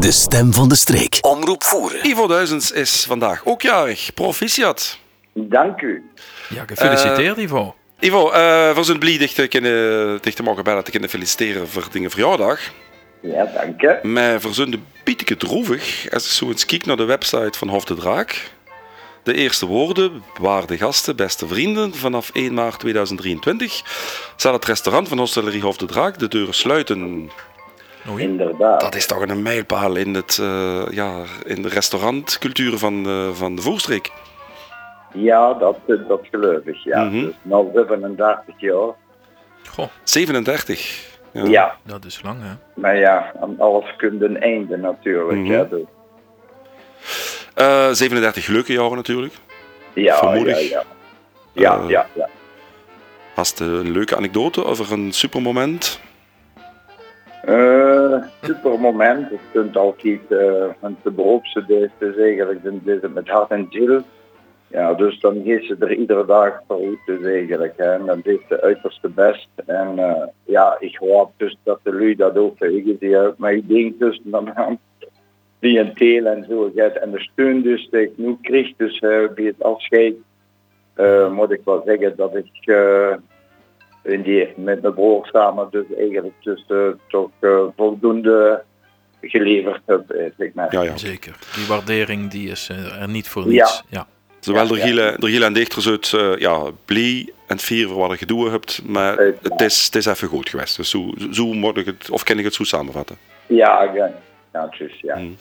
De stem van de streek. Omroep voeren. Ivo Duizends is vandaag ook jarig. Proficiat. Dank u. Ja, gefeliciteerd Eh, Ivo. Ivo, uh, voor zijn blij dicht te mogen bellen te kunnen feliciteren voor dingen verjaardag. Ja, dank je. Maar voor zo'n bieteke droevig, als ik zo eens kijk naar de website van Hof de Draak. De eerste woorden, waarde gasten, beste vrienden, vanaf 1 maart 2023 zal het restaurant van Hostellerie Hof de Draak de deuren sluiten. Oei. Inderdaad. Dat is toch een mijlpaal in, het, eh, ja, in de restaurantcultuur van, de- van de Voorstreek. Ja, dat, eh, dat geloof ik. Ja. Mhm. Dus nou 37 jaar. Goh, 37. Ja. Ja. dat is lang hè. maar ja, aan alles komt een einde natuurlijk. Hè. Dus, Eh, 37 leuke jaren natuurlijk. ja, ja, Vermoedig. ja. Ja, Eh, ja, ja. Was het een leuke anekdote over een supermoment? Eh, super moment. Het kunt altijd, uh, want de beroepse dan is het met hart en ziel. Ja, dus dan geeft ze er iedere dag voor uit dus eigenlijk. Hè. En dan deed ze uiterste best. En eh, ja, ik hoop dus dat de lui dat ook tegen die uit. Ik denk dus dan aan cliënteel en zo gaat. En de steun dus die ik nu kreeg, dus bij het afscheid, moet ik wel zeggen dat ik die, met mijn broer samen dus eigenlijk dus, eh, toch eh, voldoende geleverd heb, eh, zeg maar. Ja, ja. Zeker. Die waardering die is er niet voor niets. Ja. Zowel Ja, door ja. Giele, door Giele en Dichters uit uh, ja, blij en fier voor wat je gedoe hebt, maar het is, het is even goed geweest. Dus zo, zo moet ik het, of kan ik het zo samenvatten. Ja, ja, ja, dus, ja. Mm.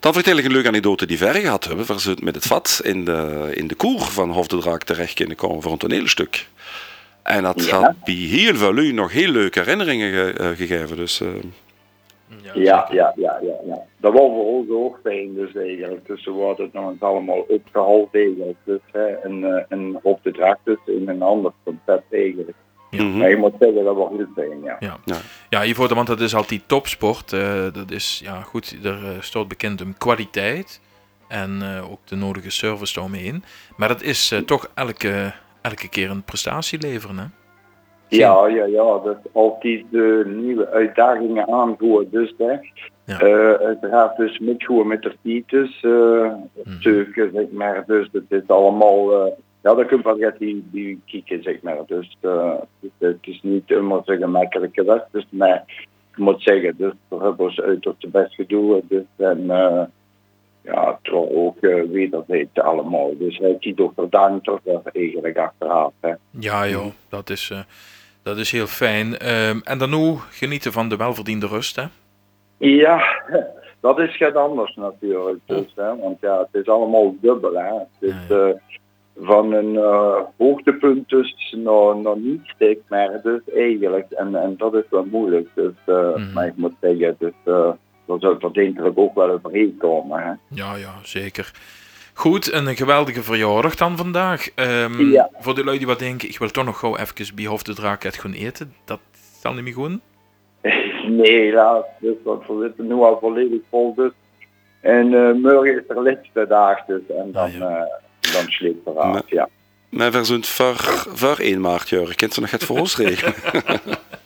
Dan vertel ik een leuke anekdote die verre gehad hebben, waar ze met het vat in de, in de koer van Hof de Draak terecht kunnen komen voor een toneelstuk. En dat Ja. had bij heel veel lui nog heel leuke herinneringen ge- eh, gegeven. Dus eh, Ja, ja, ja, ja, ja. Dat was voor ons ook fijn dus eigenlijk. Dus we worden het nog eens allemaal opgehaald eigenlijk. Dus hè, en, eh, en op de draak dus in een ander concept eigenlijk. mhm. Maar je moet zeggen, dat was heel fijn, ja. Ja. Ja. ja, Ivo, want dat is altijd topsport. eh, dat is, ja goed, er staat bekend om kwaliteit. En eh, ook de nodige service daaromheen. Maar dat is toch elke, elke keer een prestatie leveren, hè? Ja, ja, ja, dat altijd de nieuwe uitdagingen aanvoeren. Dus hè, Ja. Eh, uiteraard dus metgoed met de fiets, uh, stukken, zeg maar. Dus het is allemaal, eh, ja, dat kun je wel die, die kieken, zeg maar. Dus eh, het, het is niet immer zo gemakkelijke weg. Dus, maar ik moet zeggen, dus we hebben ons uiterst de best gedaan. Dus en ja, toch ook uh, wederzijds allemaal. Dus hij heeft ook bedankt toch er eigenlijk achteraf. Hè. Ja, joh, dat is, eh, dat is heel fijn. Ehm, en dan nu genieten van de welverdiende rust, hè? Ja, dat is het anders natuurlijk. Dus, hè, want ja, het is allemaal dubbel. Hè. Het is eh, van een hoogtepunt dus naar, naar niet steek, maar dus eigenlijk. En, en dat is wel moeilijk. Dus, Mhm. Maar ik moet zeggen, dus, daar zou het denk ook wel overheen komen. Hè. Ja, ja, zeker. Goed, en een geweldige verjaardag dan vandaag. Ehm, Ja. Voor de lui die wat denken, ik wil toch nog gauw even bij Hof de Draak uit gaan eten. Dat zal niet meer goed. Nee, helaas. Dus wat we zitten nu al volledig vol. Dus. En uh, morgen is er laatste dag dus. En dan, Ah, ja. uh, dan sleept ja. maar we zijn voor, voor 1 maart, Jurg. Kent ze nog het voor ons regelen?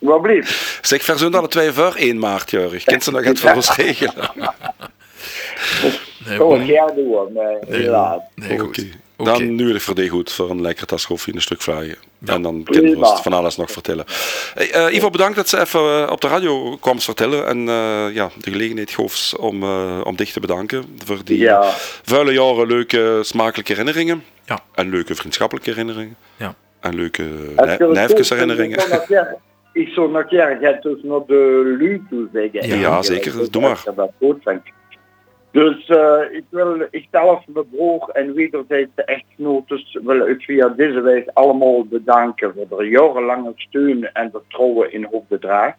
Wat blieft? zeg, we zijn alle twee voor 1 maart, Jurg. Kent ze nog het voor ons regelen? Nee, Oh, ja, doen, maar Nee, helaas. Nee, goed. Dan nu ik voor die goed voor een lekkere tas koffie en een stuk. Ja. En dan kunnen we ons van alles nog vertellen. Hey, eh, Ivo, bedankt dat ze even eh, op de radio kwam vertellen. En eh, ja, de gelegenheid gaf om, eh, om dich te bedanken voor die Ja, vuile jaren leuke, smakelijke herinneringen. Ja. En leuke vriendschappelijke herinneringen. Ja. En leuke het goed herinneringen. Ik zou nog keer dus nog de lu toe zeggen. Ja, zeker. Dus Doe maar. Dus eh, ik wil, ik zelf mijn broer en wederzijds de echtgenotes wil ik via deze wijze allemaal bedanken voor de jarenlange steun en vertrouwen in Hoofdbedrag.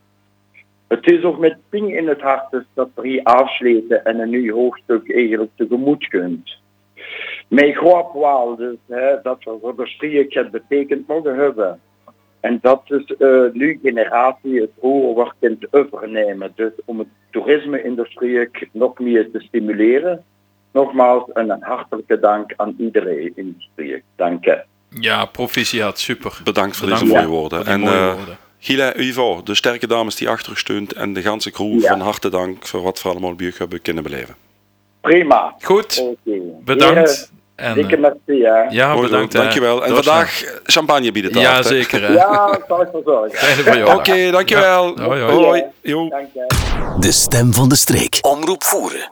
Het is ook met ping in het hart dus dat we hier afsluiten en een nieuw hoofdstuk eigenlijk tegemoet kunt. Mijn groot wel dus hè, dat we voor de het betekend mogen hebben. En dat is uh, nu generatie het roer kunt overnemen. Dus om het toerisme-industrie nog meer te stimuleren. Nogmaals een hartelijke dank aan iedereen in de streek. Dank je. Ja, proficiat, super. Bedankt voor Bedankt deze mooie woorden. En mooie eh, woorden. Gila Ivo, de sterke dames die achter u steunt en de ganse crew Ja. van harte dank voor wat we allemaal bij u hebben kunnen beleven. Prima. Goed, bedankt. En, Dikke eh, merci, hè. ja, zo, bedankt. dankjewel. En vandaag champagne bieden taart. Ja, zeker. hè. Ja, dat zal ik. Fijne verjaardag. Oké, dankjewel. Ja. Hoi, hoi. hoi. Jo. Dank je. De stem van de streek. Omroep voeren.